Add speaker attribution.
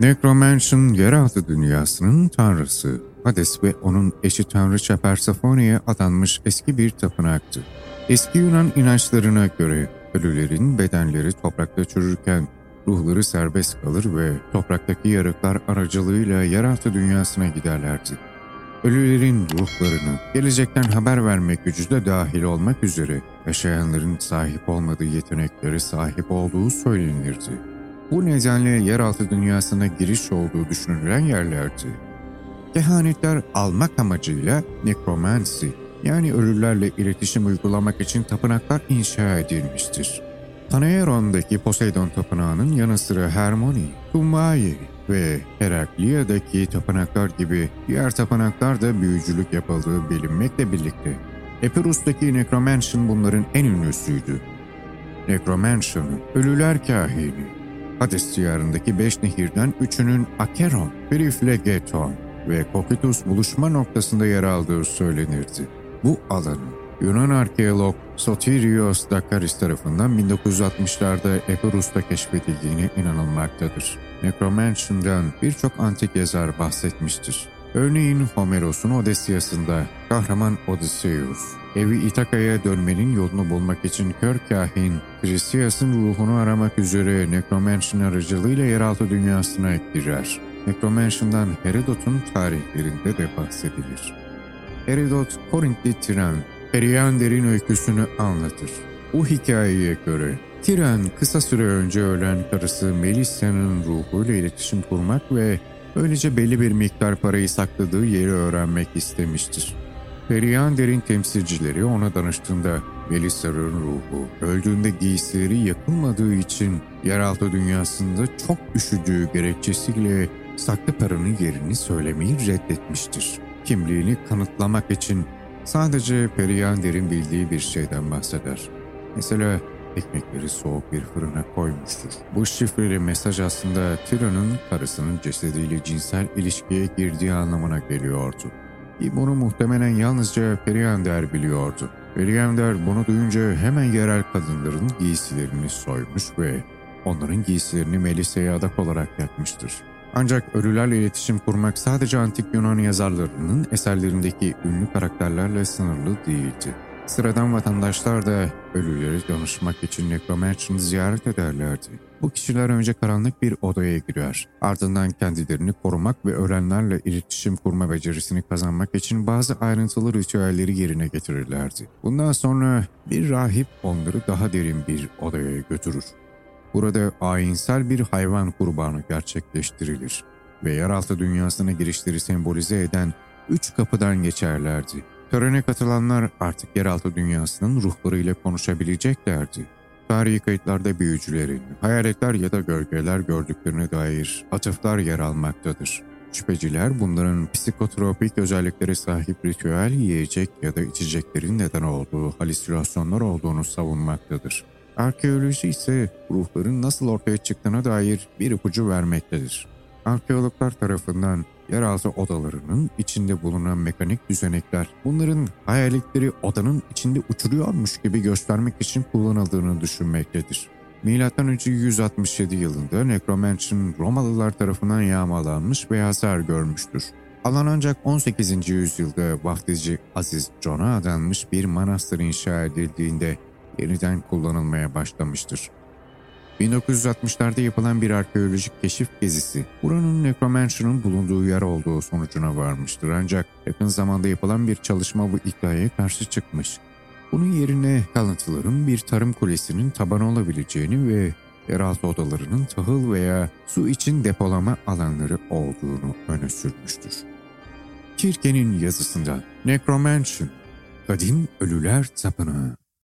Speaker 1: Necromantion yeraltı dünyasının tanrısı. Hades ve onun eşi tanrıça Persephone'ye adanmış eski bir tapınaktı. Eski Yunan inançlarına göre ölülerin bedenleri toprakta çürürken ruhları serbest kalır ve topraktaki yarıklar aracılığıyla yeraltı dünyasına giderlerdi. Ölülerin ruhlarını gelecekten haber vermek gücü de dahil olmak üzere yaşayanların sahip olmadığı yeteneklere sahip olduğu söylenirdi. Bu nedenle yeraltı dünyasına giriş olduğu düşünülen yerlerdi. Kehanetler almak amacıyla nekromansi yani ölülerle iletişim uygulamak için tapınaklar inşa edilmiştir. Panaeron'daki Poseidon Tapınağı'nın yanı sıra Hermione, Kumayi ve Heraklia'daki tapınaklar gibi diğer tapınaklar da büyücülük yapıldığı bilinmekle birlikte Epirus'taki Necromantion bunların en ünlüsüydü. Necromantion'ı ölüler kahini, Hades diyarındaki beş nehirden üçünün Acheron, Periflegeton ve Cocytus buluşma noktasında yer aldığı söylenirdi. Bu alanın Yunan arkeolog Sotirios Dakaris tarafından 1960'larda Epirus'ta keşfedildiğine inanılmaktadır. Necromantion'dan birçok antik yazar bahsetmiştir. Örneğin Homeros'un Odesyası'nda kahraman Odysseus, evi İtaka'ya dönmenin yolunu bulmak için kör kahin Chrysias'ın ruhunu aramak üzere Necromantion aracılığıyla yeraltı dünyasına girer. Necromantion'dan Herodot'un tarihlerinde de bahsedilir. Herodot, Korintli Tiran, Periander'in öyküsünü anlatır. Bu hikayeye göre Tiran kısa süre önce ölen karısı Melissa'nın ruhuyla iletişim kurmak ve böylece belli bir miktar parayı sakladığı yeri öğrenmek istemiştir. Periander'in temsilcileri ona danıştığında Melissa'nın ruhu öldüğünde giysileri yakılmadığı için yeraltı dünyasında çok üşüdüğü gerekçesiyle saklı paranın yerini söylemeyi reddetmiştir. Kimliğini kanıtlamak için sadece Periander'in bildiği bir şeyden bahseder. Mesela ekmekleri soğuk bir fırına koymuştur. Bu şifreli mesaj aslında Tira'nın karısının cesediyle cinsel ilişkiye girdiği anlamına geliyordu. Ki bunu muhtemelen yalnızca Periander biliyordu. Periander bunu duyunca hemen yerel kadınların giysilerini soymuş ve onların giysilerini Melisa'ya adak olarak yakmıştır. Ancak ölülerle iletişim kurmak sadece antik Yunan yazarlarının eserlerindeki ünlü karakterlerle sınırlı değildi. Sıradan vatandaşlar da ölüleri danışmak için nekromancer'ı ziyaret ederlerdi. Bu kişiler önce karanlık bir odaya girer. Ardından kendilerini korumak ve ölenlerle iletişim kurma becerisini kazanmak için bazı ayrıntılı ritüelleri yerine getirirlerdi. Bundan sonra bir rahip onları daha derin bir odaya götürür. Burada ayinsel bir hayvan kurbanı gerçekleştirilir ve yeraltı dünyasına girişleri sembolize eden üç kapıdan geçerlerdi. Törene katılanlar artık yeraltı dünyasının ruhlarıyla konuşabileceklerdi. Tarihi kayıtlarda büyücülerin, hayaletler ya da gölgeler gördüklerine dair atıflar yer almaktadır. Şüpheciler bunların psikotropik özelliklere sahip ritüel yiyecek ya da içeceklerin neden olduğu halüsinasyonlar olduğunu savunmaktadır. Arkeoloji ise ruhların nasıl ortaya çıktığına dair bir ipucu vermektedir. Arkeologlar tarafından yeraltı odalarının içinde bulunan mekanik düzenekler bunların hayaletleri odanın içinde uçuruyormuş gibi göstermek için kullanıldığını düşünmektedir. M.Ö. 167 yılında Necromantion Romalılar tarafından yağmalanmış ve hasar görmüştür. Alan ancak 18. yüzyılda vaftizci Aziz John'a adanmış bir manastır inşa edildiğinde yeniden kullanılmaya başlamıştır. 1960'larda yapılan bir arkeolojik keşif gezisi buranın Necromancer'ın bulunduğu yer olduğu sonucuna varmıştır ancak yakın zamanda yapılan bir çalışma bu iddiaya karşı çıkmış. Bunun yerine kalıntıların bir tarım kulesinin tabanı olabileceğini ve yeraltı odalarının tahıl veya su için depolama alanları olduğunu öne sürmüştür. Kirke'nin yazısında Necromancer, Kadim Ölüler Tapınağı